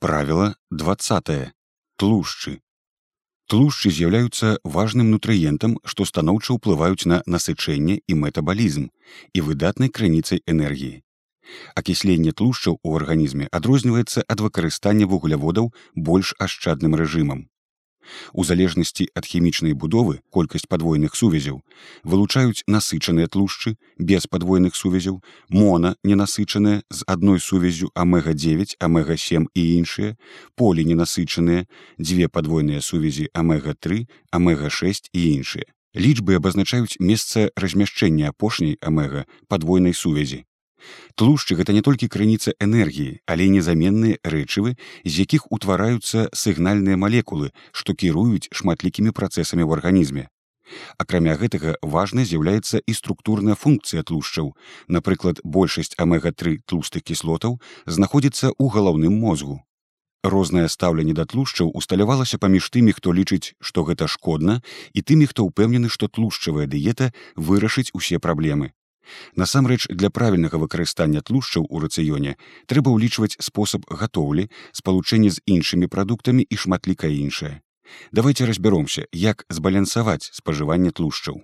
Правіла 20 тлушчы. Тлушчы з'яўляюцца важным нутрыентам, што станоўча ўплываюць на насычэнне і метабалізм і выдатнай крыніцай энергіі. Акісленне тлушчаў у арганізме адрозніваецца ад выкарыстання вугляводаў больш ашчадным рэжымам. У залежнасці ад хімічнай будовы колькасць падвойных сувязяў вылучаюць насычаныя тлушчы без падвойных сувязяў, мона ненасычаныя з адной сувязю амега-9, амега-7 і іншыя, полі ненасычаныя, дзве падвойныя сувязі амега-3, амега-6 і іншыя. Лічбы абазначаюць месца размяшчэння апошняй амега падвойнай сувязі. Тлушчы гэта не толькі крыніца энергіі, але незаменныя рэчывы, з якіх утвараюцца сігнальныя малекулы, што кіруюць шматлікімі працэсамі ў арганізме. Акрамя гэтага важнай з'яўляецца і структурная функцыя тлушчаў. Напрыклад, большасць амега-3 тлустых кіслотаў знаходзіцца ў галаўным мозгу. Рознае стаўленне да тлушчаў усталявалася паміж тымі, хто лічыць, што гэта шкодна і тымі, хто ўпэўнены, што тлушчавая дыета вырашыць усе праблемы. Насамрэч для правільнага выкарыстання тлушчаў у рацыёне трэба ўлічваць спосаб гатоўлі, спалучэнне з іншымі прадуктамі і шматлікае іншае. Давайте разбяромся, як збалянсаваць спажыванне тлушчаў.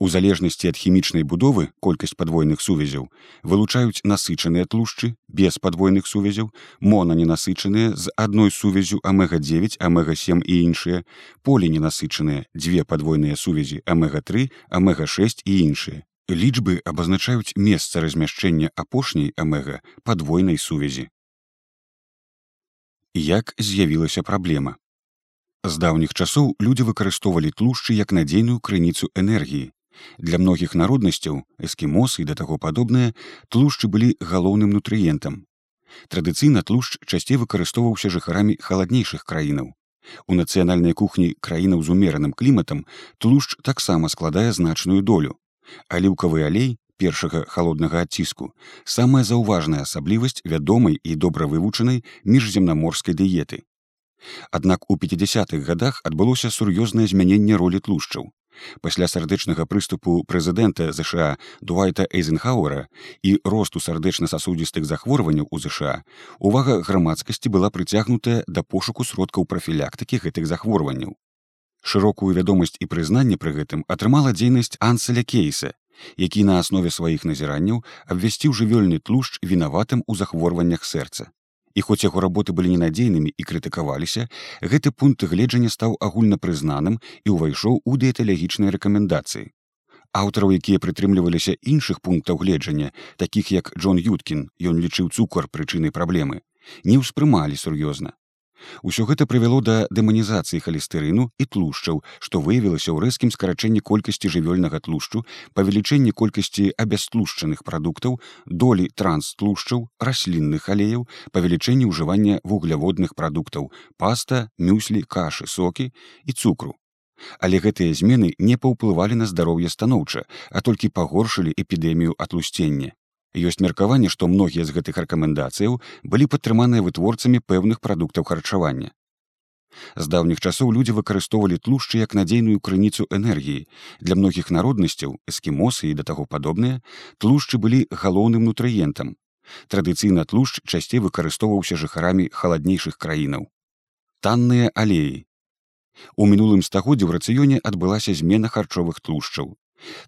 У залежнасці ад хімічнай будовы колькасць падвойных сувязяў вылучаюць насычаныя тлушчы без падвойных сувязяў, монаненасычаныя з адной сувязю амега-9, амега-7 і іншыя, поліненасычаныя дзве падвойныя сувязі амега-3, амега-6 і іншыя лічбы абазначаюць месца размяшчэння апошняй амега падвойнай сувязі. Як з'явілася праблема. З даўніх часоў людзі выкарыстоўвалі тлушчы як надзейную крыніцу энергіі. Для многіх народнасцяў эскімосы і да таго падобныя тлушчы былі галоўным нутрыентам. Традыцыйна тлушч часцей выкарыстоўваўся жыхарамі халаднейшых краінаў. У нацыянальнай кухні краінаў з умераным кліматам тлушч таксама складае значную долю аліўкавы алей першага халоднага адціску самая заўважная асаблівасць вядомай і добра вывучанай міжземнаморскай дыеты. Аднак у 50-х годах адбылося сур'ёзнае змяненне ролі тлушчаў. Пасля сардэчнага прыступу прэзідэнта ЗША дуайта эйзенхауэра і росту сардэчна-сасудзістых захворванняў у ЗША увага грамадскасці была прыцягнутая да пошуку сродкаў прафілактыкі гэтых захворванняў Шырокую вядомасць і прызнанне пры гэтым атрымала дзейнасць анселя кейса, які на аснове сваіх назіранняў абвясціў жывёльны тлушч вінаватым у захворваннях сэрца. І хоць яго работы былі ненадзейнымі і крытыкаваліся, гэты пункт гледжання стаў агульнапрызнаным і ўвайшоў у дыеталагічныя рэкамендацыі. Аўтараў, якія прытрымліваліся іншых пунктаў гледжання, такіх як Джон Юткін, ён лічыў цукар прычынай праблемы, не ўспрымалі сур'ёзна. Усё гэта прывяло да дэманізацыі халестырыну і тлушчаў, што выявілася ў рэзкім скарачэнні колькасці жывёльнага тлушчу, павелічэнні колькасці абястлушчаных прадуктаў, долі транстлушчаў, раслінных алеяў, павелічэнні ўжывання вугляводных прадуктаў, паста, мюслі, кашы, сокі і цукру. Але гэтыя змены не паўплывалі на здароўе станоўча, а толькі пагоршылі эпідэмію атлусцення ёсць меркаванне што многія з гэтых рэкамендацыяў былі падтрыманыя вытворцамі пэўных прадуктаў харчавання. З даўніх часоў людзі выкарыстоўвалі тлушчы як надзейную крыніцу энергіі. Для многіх народнасцяў эскімосы і да таго падобныя тлушчы былі галоўным нутрыентам. Традыцыйна тлушч часцей выкарыстоўваўся жыхарамі халаднейшых краінаў. Танныя алеі. У мінулым стагоддзе ў рацыёне адбылася змена харчовых тлушчаў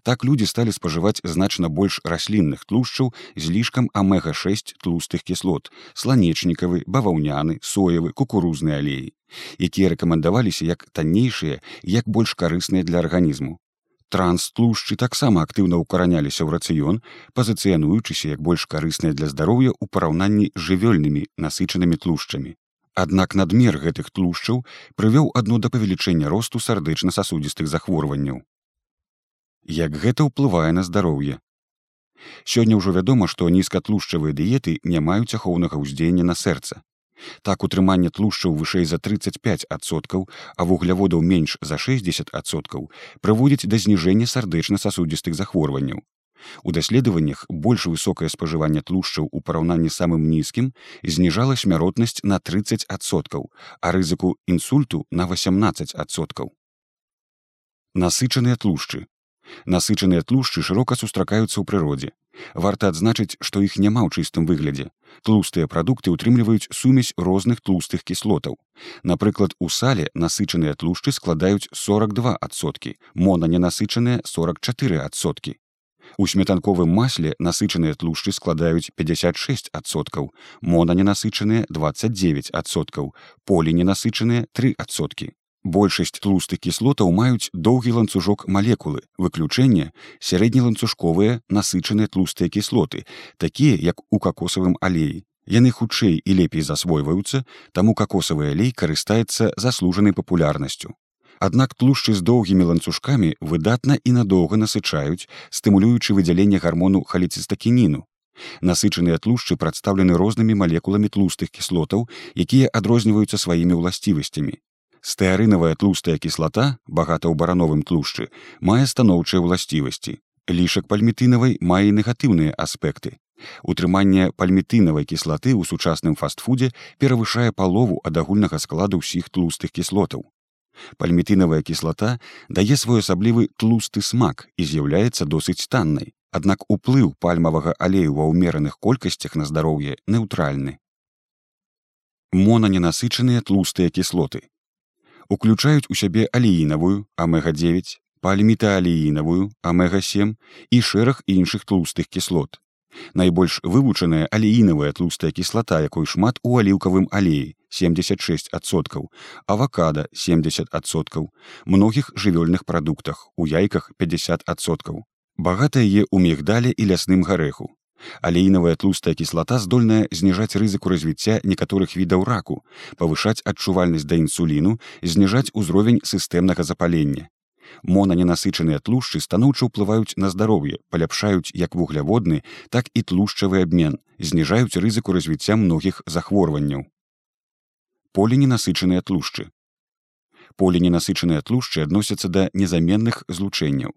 Так людзі сталі спажываць значна больш раслінных тлушчаў з лішкам амега-6 тлустых кіслот, сланечнікавы, баваўняны, соевы, кукурузны алеі, якія рэкамендаваліся як таннейшыя, як больш карысныя для арганізму. Транстлушчы таксама актыўна ўкараняліся ў рацыён, пазіцыянуючыся як больш карысныя для здароўя ў параўнанні з жывёльнымі насычанымі тлушчамі. Аднак надмер гэтых тлушчаў прывёў адно да павелічэння росту сардэчна-сасудзістых захворванняў як гэта ўплывае на здароўе. Сёння ўжо вядома, што нізкатлушчавыя дыеты не маюць ахоўнага ўздзеяння на сэрца. Так утрыманне тлушчаў вышэй за 35соткаў, а вугляводаў менш за 60соткаў прыводзіць да зніжэння сардэчна-сасудзістых захворванняў. У даследаваннях больш высокае спажыванне тлушчаў у параўнанні самым нізкім зніжала смяротнасць на 30соткаў, а рызыку інсульту на 18соткаў. Насычаныя тлушчы Насычаныя тлушчы шырока сустракаюцца ў прыродзе. Варта адзначыць, што іх няма ў чыстым выглядзе. Тлустыя прадукты ўтрымліваюць сумесь розных тлустых кіслотаў. Напрыклад, у сале насычаныя тлушчы складаюць 42соткі, монаненасычаныя 44соткі. У сметанковым масле насычаныя тлушчы складаюць 56соткаў, монаненасычаныя 29соткаў, поліненасычаныя 3соткі. Большасць тлустых кіслотаў маюць доўгі ланцужок малекулы, выключэнне сярэднеланцужковыя насычаныя тлустыя кіслоты, такія як у какосавым алеі. Яны хутчэй і лепей засвойваюцца, таму какосавы алей карыстаецца заслужанай папулярнасцю. Аднак тлушчы з доўгімі ланцужкамі выдатна і надоўга насычаюць, стымулюючы выдзяленне гармону халіцыстакініну. Насычаныя тлушчы прадстаўлены рознымі малекуламі тлустых кіслотаў, якія адрозніваюцца сваімі ўласцівасцямі. Стэарынавая тлустая кіслата, багата ў барановым тлушчы, мае станоўчыя ўласцівасці. Лішак пальметынавай мае негатыўныя аспекты. Утрыманне пальметынавай кіслаты ў сучасным фастфудзе перавышае палову ад агульнага складу ўсіх тлустых кіслотаў. Пальметынавая кіслата дае своеасаблівы тлусты смак і з'яўляецца досыць таннай. Аднак уплыў пальмавага алею ва ўмераных колькасцях на здароўе неўтральны. Монаненасычаныя тлустыя кіслоты уключаюць у сябе алеінавую амега-9 пальмітаалеінавую амега-7 і шэраг іншых тлустых кіслот. Найбольш вывучаная алеінавая тлустая кіслата, якой шмат у аліўкавым алеі 76соткаў, авакада 70соткаў, многіх жывёльных прадуктах, у яйках 50соткаў. Багата яе ў мегдале і лясным гарэху, Алейнавая тлустая кіслата здольная зніжаць рызыку развіцця некаторых відаў раку, павышаць адчувальнасць да інсуліну, зніжаць узровень сістэмнага запалення. Монаненасычаныя тлушчы станоўча ўплываюць на здароўе, паляпшаюць як вугляводны, так і тлушчавы абмен, зніжаюць рызыку развіцця многіх захворванняў. Поліненасычаныя тлушчы. Поліненасычаныя тлушчы адносяцца да незаменных злучэнняў.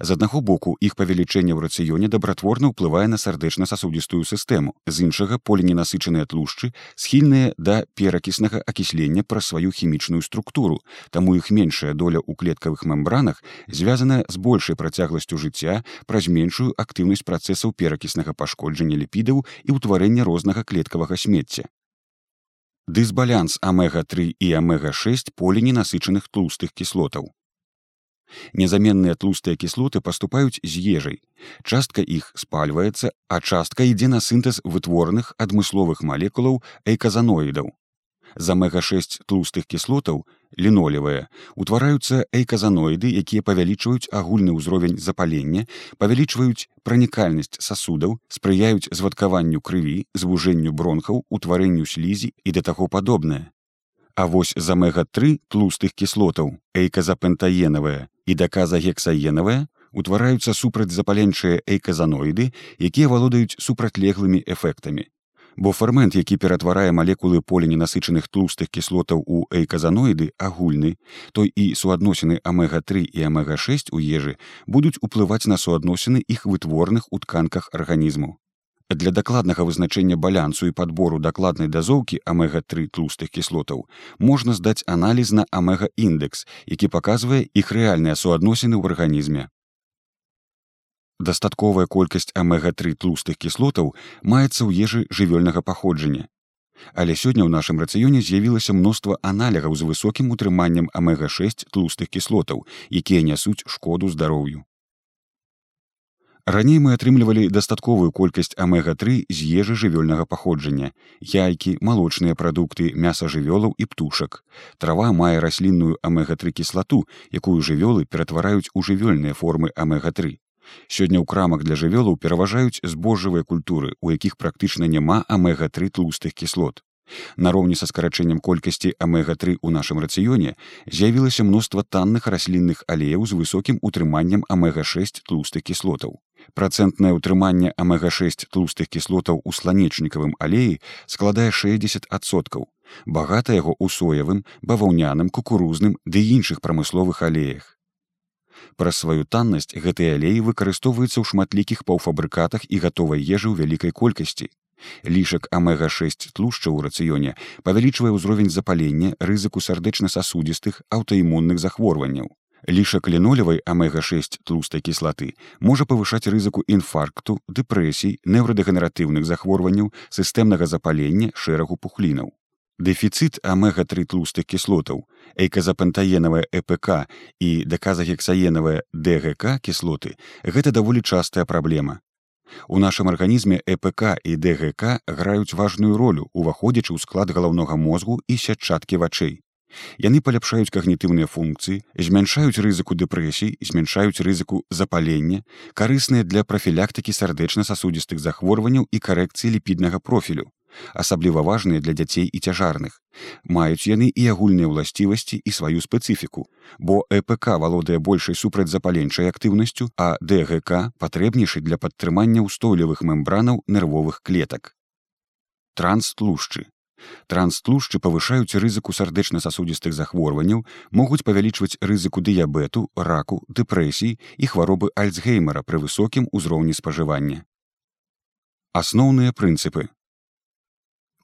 З аднаго боку іх павелічэнне ў рацыёне дабратворна ўплывае на сардэчна-сасудістую сістэму. З іншага поліненасычаныя тлушчы схільныя да перакіснага акіслення праз сваю хімічную структуру, таму іх меншая доля ў клеткавых мембранах звязаная з большай працягласцю жыцця праз меншую актыўнасць працэсаў перакіснага пашкоджання ліпідаў і ўтварэння рознага клеткавага смецця. Дысбалянс амега-3 і амега-6 поліненасычаных тлустых кіслотаў. Незаменныя тлустыя кіслоты паступаюць з ежай. Частка іх спальваецца, а частка ідзе на сінтэз вытвораных адмысловых малекулаў эйказаноідаў. За мега-6 тлустых кіслотаў лінолевыя утвараюцца эйказаноіды, якія павялічваюць агульны ўзровень запалення, павялічваюць пранікальнасць сасудаў, спрыяюць звадкаванню крыві, звужэнню бронхаў, утварэнню слізі і да таго падобнае. А вось за мега-3 тлустых кіслотаў эйказапентаенавая і даказагексаенавая утвараюцца супрацьзапаленчыя эйказаноіды, якія валодаюць супрацьлеглымі эфектамі. Бо фермент, які ператварае малекулы поліненасычаных тлустых кіслотаў у эйказаноіды агульны, той і суадносіны амега-3 і амега-6 у ежы будуць уплываць на суадносіны іх вытворных у тканках арганізму. Для дакладнага вызначэння балянсу і падбору дакладнай дазоўкі амега-3 тлустых кіслотаў можна здаць аналіз на амега-індекс, які паказвае іх рэальныя суадносіны ў арганізме. Дастатковая колькасць амега-3 тлустых кіслотаў маецца ў ежы жывёльнага паходжання. Але сёння ў нашым рацыёне з'явілася мноства аналегаў з высокім утрыманнем амега-6 тлустых кіслотаў, якія нясуць шкоду здароўю. Раней мы атрымлівалі дастатковую колькасць амега-3 з ежы жывёльнага паходжання, яйкі, малочныя прадукты, мяса жывёлаў і птушак. Трава мае раслінную амега-3 кіслату, якую жывёлы ператвараюць у жывёльныя формы амега-3. Сёння ў крамах для жывёлаў пераважаюць збожжавыя культуры, у якіх практычна няма амега-3 тлустых кіслот. Нароўні са скарачэннем колькасці амега-3 у нашым рацыёне з'явілася мноства танных раслінных алеяў з высокім утрыманнем амега-6 тлустых кіслотаў. Працэнтнае ўтрыманне амега-6 тлустых кіслотаў у сланечнікавым алеі складае 60соткаў. Багата яго ў соявым, баваўняным, кукурузным ды іншых прамысловых алеях. Праз сваю таннасць гэтыя алеі выкарыстоўваюцца ў шматлікіх паўфабрыкатах і гатовай ежы ў вялікай колькасці. Лішак амега-6 тлушча ў рацыёне павялічвае ўзровень запалення рызыку сардэчна-сасудістых аўтаімунных захворванняў. Лішак лінолевай амега-6 тлустай кіслаты можа павышаць рызыку інфаркту, дэпрэсій, неўрадэгенератыўных захворванняў, сістэмнага запалення шэрагу пухлінаў. Дэфіцыт амега-3 тлустых кіслотаў, эйказапантаенавая ЭПК і даказагексаенавая ДГК кіслоты гэта даволі частая праблема. У нашым арганізме ЭПК і ДГК граюць важную ролю, уваходзячы ў склад галаўнога мозгу і сятчаткі вачэй. Яны паляпшаюць кагнітыўныя функцыі, змяншаюць рызыку дэпрэсій, змяншаюць рызыку запалення, карысныя для прафілактыкі сардэчна-сасудзістых захворванняў і карэкцыі ліпіднага профілю. Асабліва важныя для дзяцей і цяжарных. Маюць яны і агульныя ўласцівасці і сваю спецыфіку, бо ЭПК валодае большай супрацьзапаленчай актыўнасцю, а ДГК патрэбнейшы для падтрымання ўстойлівых мембранаў нервовых клетак. Транстлушчы Транстлушчы павышаюць рызыку сардэчна-сасудзістых захворванняў, могуць павялічваць рызыку дыябету, раку, дэпрэсій і хваробы альцгеймера пры высокім узроўні спажывання. Асноўныя прынцыпы.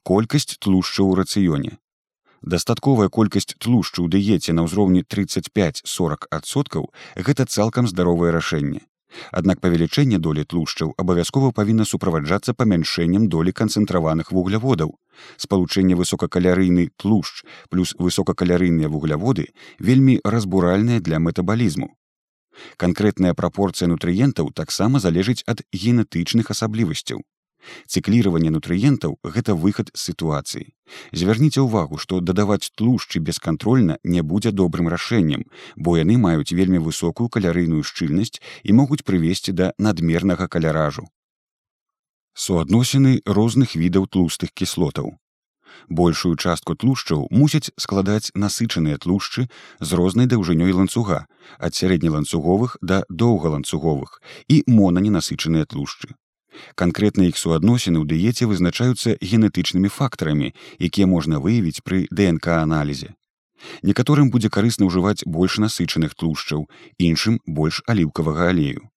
Колькасць тлушча ў рацыёне. Дастатковая колькасць тлушчу ў дыеце на ўзроўні 35-40соткаў гэта цалкам здаровае рашэнне. Аднак павелічэнне долі тлушчаў абавязкова павінна суправаджацца памяншэннем долі канцэнтраваных вугляводаў. Спалучэнне высокакалярыйны тлушч плюс высокакалярыйныя вугляводы вельмі разбуральныя для метабалізму. Канкрэтная прапорцыя нутрыентаў таксама залежыць ад генетычных асаблівасцяў. Цыкліраванне нутрыентаў гэта выхад з сітуацыі. Звярніце ўвагу, што дадаваць тлушчы бескантрольна не будзе добрым рашэннем, бо яны маюць вельмі высокую калярыйную шчыльнасць і могуць прывесці да надмернага каляражу. Суадносіны розных відаў тлустых кіслотаў. Большую частку тлушчаў мусяць складаць насычаныя тлушчы з рознай даўжынёй ланцуга, ад сярэднеланцуговых да доўгаланцуговых і монаненасычаныя тлушчы. Канкрэтна іх суадносіны ў дыеце вызначаюцца генетычнымі фактарамі, якія можна выявіць пры ДНК-аналізе. Некаторым будзе карысна ўжываць больш насычаных тлушчаў, іншым больш аліўкавага алею.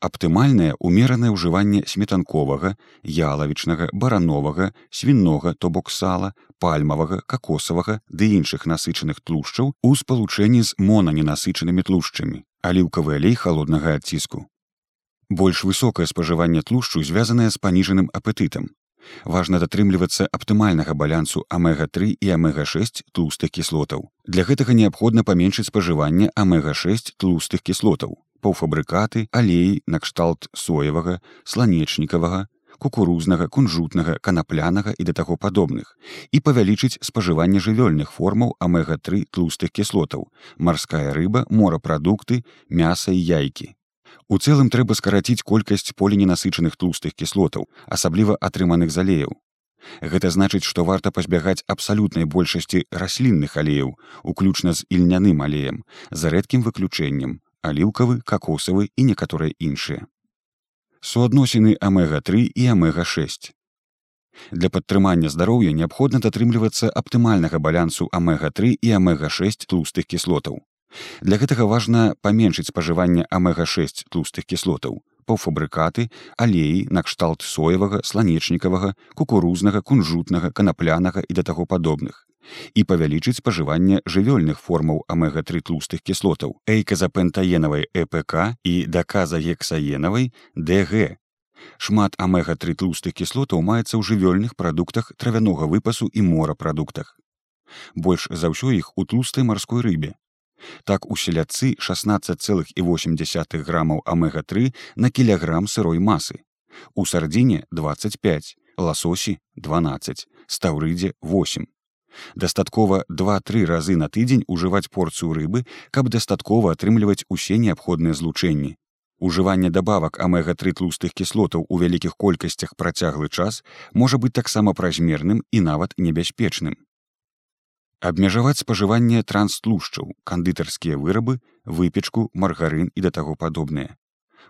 Аптымальнае умеранае ўжыванне сметанковага, ялавічнага, барановага, свінога, то бок сала, пальмавага, какосавага ды іншых насычаных тлушчаў у спалучэнні з монаненасычанымі тлушчамі, аліўкавы алей халоднага адціску. Больш высокае спажыванне тлушчу звязанае з паніжаным апетытам. Важна датрымлівацца аптымальнага балянсу амега-3 і амега-6 тлустых кіслотаў. Для гэтага неабходна паменшыць спажыванне амега-6 тлустых кіслотаў, паўфабрыкаты, алеі, накшталт соевага, сланечнікавага, кукурузнага, кунжутнага, канаплянага і да таго падобных і павялічыць спажыванне жывёльных формаў амега-3 тлустых кіслотаў, марская рыба, морапрадукты, мяса і яйкі. У цэлым трэба скараціць колькасць поліненасычаных тлустых кіслотаў, асабліва атрыманых з алеяў. Гэта значыць, што варта пазбягаць абсалютнай большасці раслінных алеяў, уключна з ільняным алеем, за рэдкім выключэннем, аліўкавы, какосавы і некаторыя іншыя. Суадносіны амега-3 і амега-6. Для падтрымання здароўя неабходна датрымлівацца аптымальнага балянсу амега-3 і амега-6 тлустых кіслотаў. Для гэтага важна паменшыць спажыванне амега-6 тлустых кіслотаў, паўфабрыкаты, алеі, накшталт соевага, сланечнікавага, кукурузнага, кунжутнага, канаплянага і да таго падобных і павялічыць спажыванне жывёльных формаў амега-3 тлустых кіслотаў, эйказапентаенавай ЭПК і даказагексаенавай ДГ. Шмат амега-3 тлустых кіслотаў маецца ў жывёльных прадуктах травянога выпасу і морапрадуктах. Больш за ўсё іх у тлустай марской рыбе, Так у селядцы 16,8 грамаў амега-3 на кілаграм сырой масы. У сардзіне 25, ласосі 12, стаўрыдзе 8. Дастаткова 2-3 разы на тыдзень ужываць порцыю рыбы, каб дастаткова атрымліваць усе неабходныя злучэнні. Ужыванне дабавак амега-3 тлустых кіслотаў у вялікіх колькасцях працяглы час можа быць таксама празмерным і нават небяспечным абмежаваць спажыванне транстлушчаў кандытарскія вырабы выпечку маргарын і да таго падобныя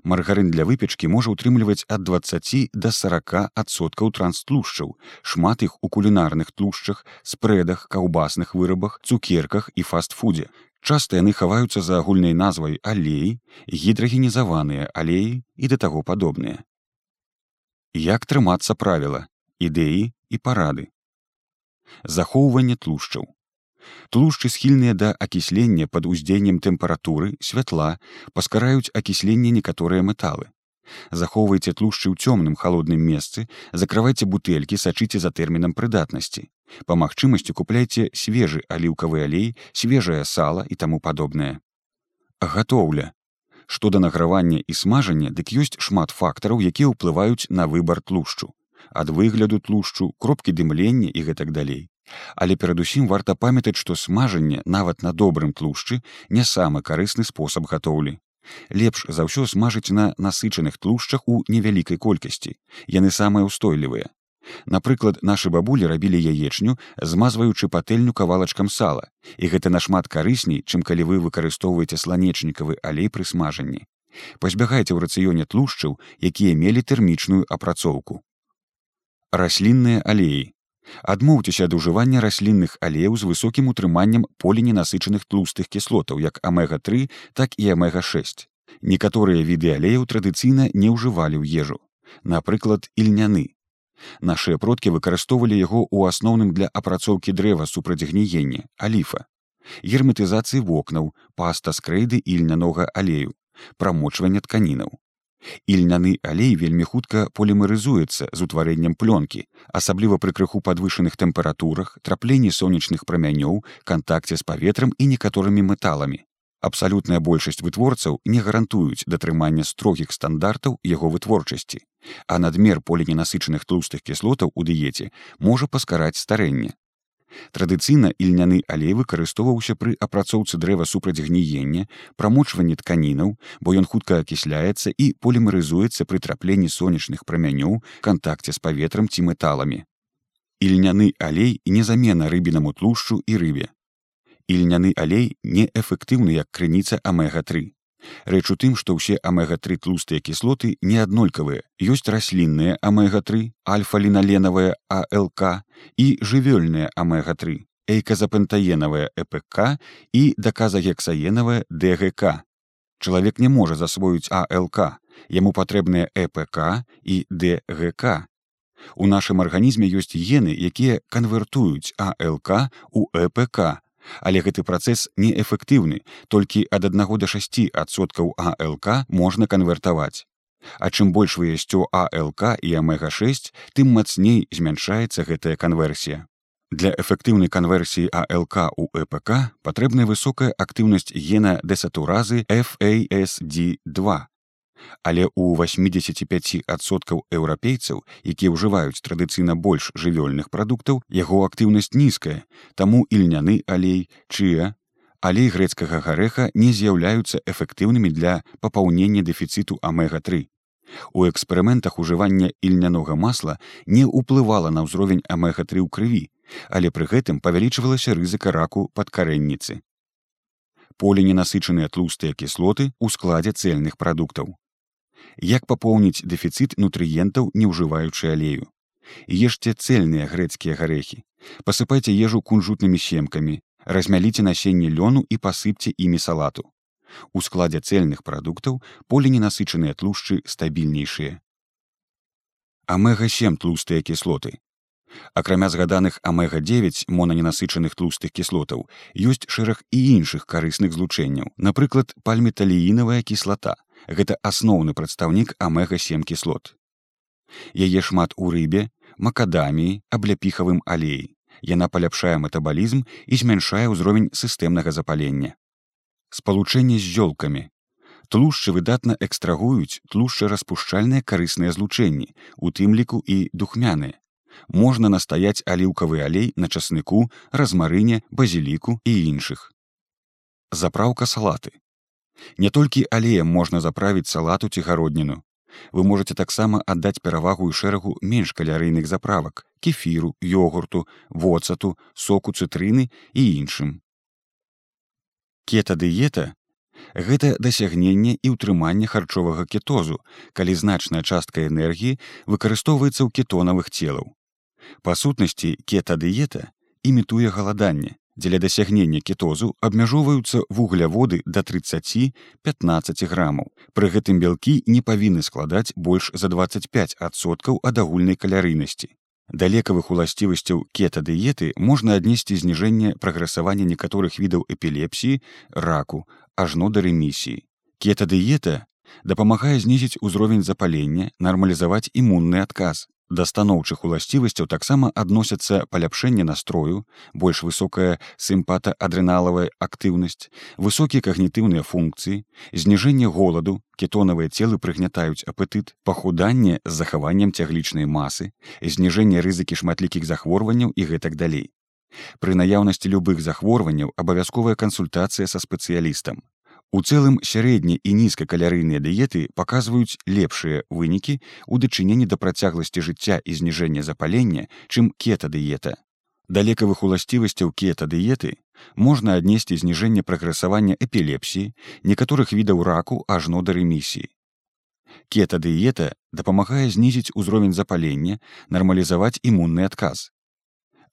маргарын для выпечкі можа ўтрымліваць ад 20 до 40 адсоткаў транстлушчаў шмат іх у кулінарных тлушчах спрэдах каўбасных вырабах цукерках і фастфудзе. Часта яны хаваюцца за агульнай назвай алеі гідрагенізаваныя алеі і да таго падобныя. Як трымацца правіла ідэі і парады. Захоўванне тлушчаў Тлушчы схільныя да акіслення пад уздзеяннем тэмпературы, святла, паскараюць акісленне некаторыя металы. Захоўвайце тлушчы ў цёмным халодным месцы, закрывайце бутэлькі, сачыце за тэрмінам прыдатнасці. Па магчымасці купляйце свежы аліўкавы алей, свежае сала і таму падобнае. Гатоўля. Што да награвання і смажання, дык ёсць шмат фактараў, якія ўплываюць на выбар тлушчу. Ад выгляду тлушчу, кропкі дымлення і гэтак далей. Але перадусім варта памятаць, што смажанне нават на добрым тлушчы не самы карысны спосаб гатоўлі. Лепш за ўсё смажыць на насычаных тлушчах у невялікай колькасці. Яны самыя ўстойлівыя. Напрыклад, нашы бабулі рабілі яечню, змазваючы патэльню кавалачкам сала. І гэта нашмат карысней, чым калі вы выкарыстоўваеце сланечнікавы алей пры смажанні. Пазбягайце ў рацыёне тлушчаў, якія мелі тэрмічную апрацоўку. Раслінныя алеі адмоўцеся ад ужывання раслінных алеяў з высокім утрыманнем поліненасычаных тлустых кіслотаў як амега-3 так і амега-6 некаторыя віды алеяў традыцыйна не ўжывалі ў ежу напрыклад ільняны. Нашыя продкі выкарыстоўвалі яго ў асноўным для апрацоўкі дрэва супраць гніення аліфа. Герметызацыі вокнаў паста скрэйды ільнянога алею прамочвання тканінаў Ільняны алей вельмі хутка полімерызуецца з утварэннем плёнкі, асабліва пры крыху падвышаных тэмпературах, трапленні сонечных прамянёў, кантакце з паветрам і некаторымі металамі. Абсалютная большасць вытворцаў не гарантуюць датрымання строгіх стандартаў яго вытворчасці, а надмер поліненасычаных тлустых кіслотаў у дыеце можа паскараць старэнне. Традыцыйна ільняны алей выкарыстоўваўся пры апрацоўцы дрэва супраць гніення, прамочванні тканінаў, бо ён хутка акісляецца і полімерызуецца пры трапленні сонечных прамянёў, кантакце з паветрам ці металамі. Ільняны алей не замена рыбінаму тлушчу і рыбе. Ільняны алей неэфектыўны як крыніца амега-3. Рэч у тым, што ўсе амега-3 тлустыя кіслоты не аднолькавыя. ёсць раслінныя амега-3, альфа-ліналенавая АЛК і жывёльныя амега-3, эйказапентаенавая ЭПК і даказагексаенавая ДГК. Чалавек не можа засвоіць АЛК, яму патрэбныя ЭПК і ДГК. У нашым арганізме ёсць гены, якія канвертуюць АЛК у ЭПК Але гэты працэс неэфектыўны, толькі ад аднаго да 6 адсоткаў АЛК можна канвертаваць. А чым больш выясцю АЛК і амега-6, тым мацней змяншаецца гэтая канверсія. Для эфектыўнай канверсіі АЛК у ЭПК патрэбная высокая актыўнасць гена дэсатуразы FASD2 але ў 85соткаў еўрапейцаў якія ўжываюць традыцыйна больш жывёльных прадуктаў яго актыўнасць нізкая. Таму ільняны алей чыя алей грэцкага гарэха не з'яўляюцца эфектыўнымі для папаўнення дэфіцыту амега-3 у эксперыментах ужывання ільнянога масла не ўплывала на ўзровень амега-3 ў крыві але пры гэтым павялічвалася рызыка раку падкарэнніцы. Поліненасычаныя тлустыя кіслоты ў складзе цельных прадуктаў як папоўніць дэфіцыт нутрыентаў не ўжываючы алею? Ешце цельныя грэцкія гарэхі. Пасыпайце ежу кунжутнымі семкамі размяліце насенне лёну і пасыпце імі салату. У складзе цельных прадуктаў поліненасычаныя тлушчы стабільнейшыя. Амега-7 тлустыя кіслоты. Акрамя згаданых амега-9 монаненасычаных тлустых кіслотаў ёсць шэраг і іншых карысных злучэнняў напрыклад пальметаліінавая кіслата гэта асноўны прадстаўнік амега-7 кіслот. Яе шмат у рыбе, макадаміі, абляпіхавым алеі. Яна паляпшае метабалізм і змяншае ўзровень сістэмнага запалення. Спалучэнне з зёлкамі. Тлушчы выдатна экстрагуюць тлушчараспушчальныя карысныя злучэнні, у тым ліку і духмяныя. Можна настаяць аліўкавы алей на часныку, размарыне, базіліку і іншых. Запраўка салаты. Не толькі алеем можна заправіць салату ці гародніну. Вы можете таксама аддаць перавагу і шэрагу менш калярыйных заправак, кефіру, йогурту, воцату, соку цытрыны і іншым. Кетадыета гэта дасягненне і ўтрыманне харчовага кетозу, калі значная частка энергіі выкарыстоўваецца ў кетонавых целаў. Па сутнасці кетадыета імітуе галаданне, дзеля дасягнення кетозу абмяжоўваюцца вугляводы да 30-15 грамаў. Пры гэтым бялкі не павінны складаць больш за 25соткаў ад агульнай калярыйнасці. Да лекавых уласцівасцяў кетадыеты можна аднесці зніжэнне прагрэсавання некаторых відаў эпілепсіі, раку, ажно да рэмісіі. Кетадыета дапамагае знізіць узровень запалення, нармалізаваць імунны адказ. Да станоўчых уласцівасцяў таксама адносяцца паляпшэнне настрою, больш высокая сімпата-адрыналавая актыўнасць, высокія кагнітыўныя функцыі, зніжэнне голаду, кетонавыя целы прыгнятаюць апетыт, пахуданне з захаваннем цяглічнай масы, зніжэнне рызыкі шматлікіх захворванняў і гэтак далей. Пры наяўнасці любых захворванняў абавязковая кансультацыя са спецыялістам. У цэлым сярэдні і нізкакалярыйныя дыеты паказваюць лепшыя вынікі ў дачыненні да працягласці жыцця і зніжэння запалення, чым кетадыета. Да лекавых уласцівасцяў кетадыеты можна аднесці зніжэнне прагрэсавання эпілепсіі, некаторых відаў раку ажно да рэмісіі. Кетадыета дапамагае знізіць узровень запалення, нармалізаваць імунны адказ.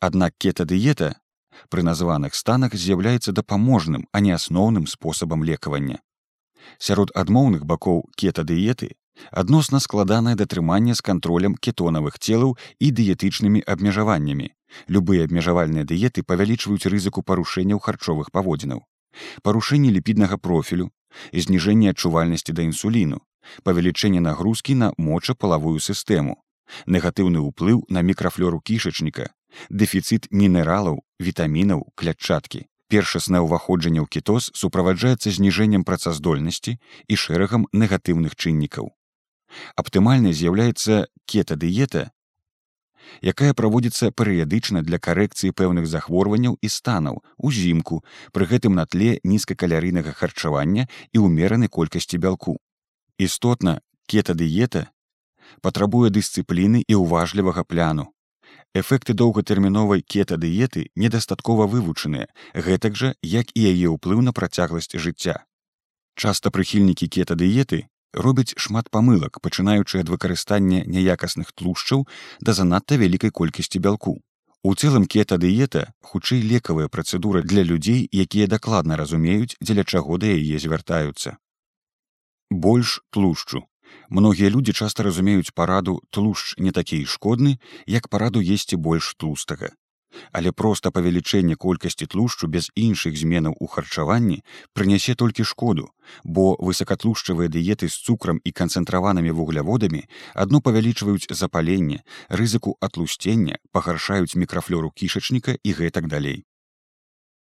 Аднак кетадыета пры названых станах з'яўляецца дапаможным, а не асноўным спосабам лекавання. Сярод адмоўных бакоў кетадыеты адносна складанае датрыманне з кантролем кетонавых целаў і дыетычнымі абмежаваннямі. Любыя абмежавальныя дыеты павялічваюць рызыку парушэнняў харчовых паводзінаў. Парушэнне ліпіднага профілю, зніжэнне адчувальнасці да інсуліну, павелічэнне нагрузкі на мочапалавую сістэму, негатыўны ўплыў на мікрафлёру кішачніка, дэфіцыт мінералаў, вітамінаў, клятчаткі. Першаснае ўваходжанне ў кітоз суправаджаецца зніжэннем працаздольнасці і шэрагам негатыўных чыннікаў. Аптымальнай з'яўляецца кетадыета, якая праводзіцца перыядычна для карэкцыі пэўных захворванняў і станаў узімку, пры гэтым на тле нізкакалярыйнага харчавання і ўмеранай колькасці бялку. Істотна, кетадыета патрабуе дысцыпліны і ўважлівага пляну, Эфекты доўгатэрміновай кетадыеты недастаткова вывучаныя, гэтак жа, як і яе ўплыў на працягласць жыцця. Часта прыхільнікі кетадыеты робяць шмат памылак, пачынаючы ад выкарыстання няякасных тлушчаў да занадта вялікай колькасці бялку. У цэлым кетадыета хутчэй лекавая працэдура для людзей, якія дакладна разумеюць, дзеля чаго да яе звяртаюцца. Больш тлушчу Многія людзі часта разумеюць параду тлушч не такі шкодны, як параду есці больш тлустага. Але проста павелічэнне колькасці тлушчу без іншых зменаў у харчаванні прынясе толькі шкоду, бо высакатлушчавыя дыеты з цукрам і канцэнтраванымі вугляводамі адно павялічваюць запаленне, рызыку атлусцення, пагаршаюць мікрафлёру кішачніка і гэтак далей.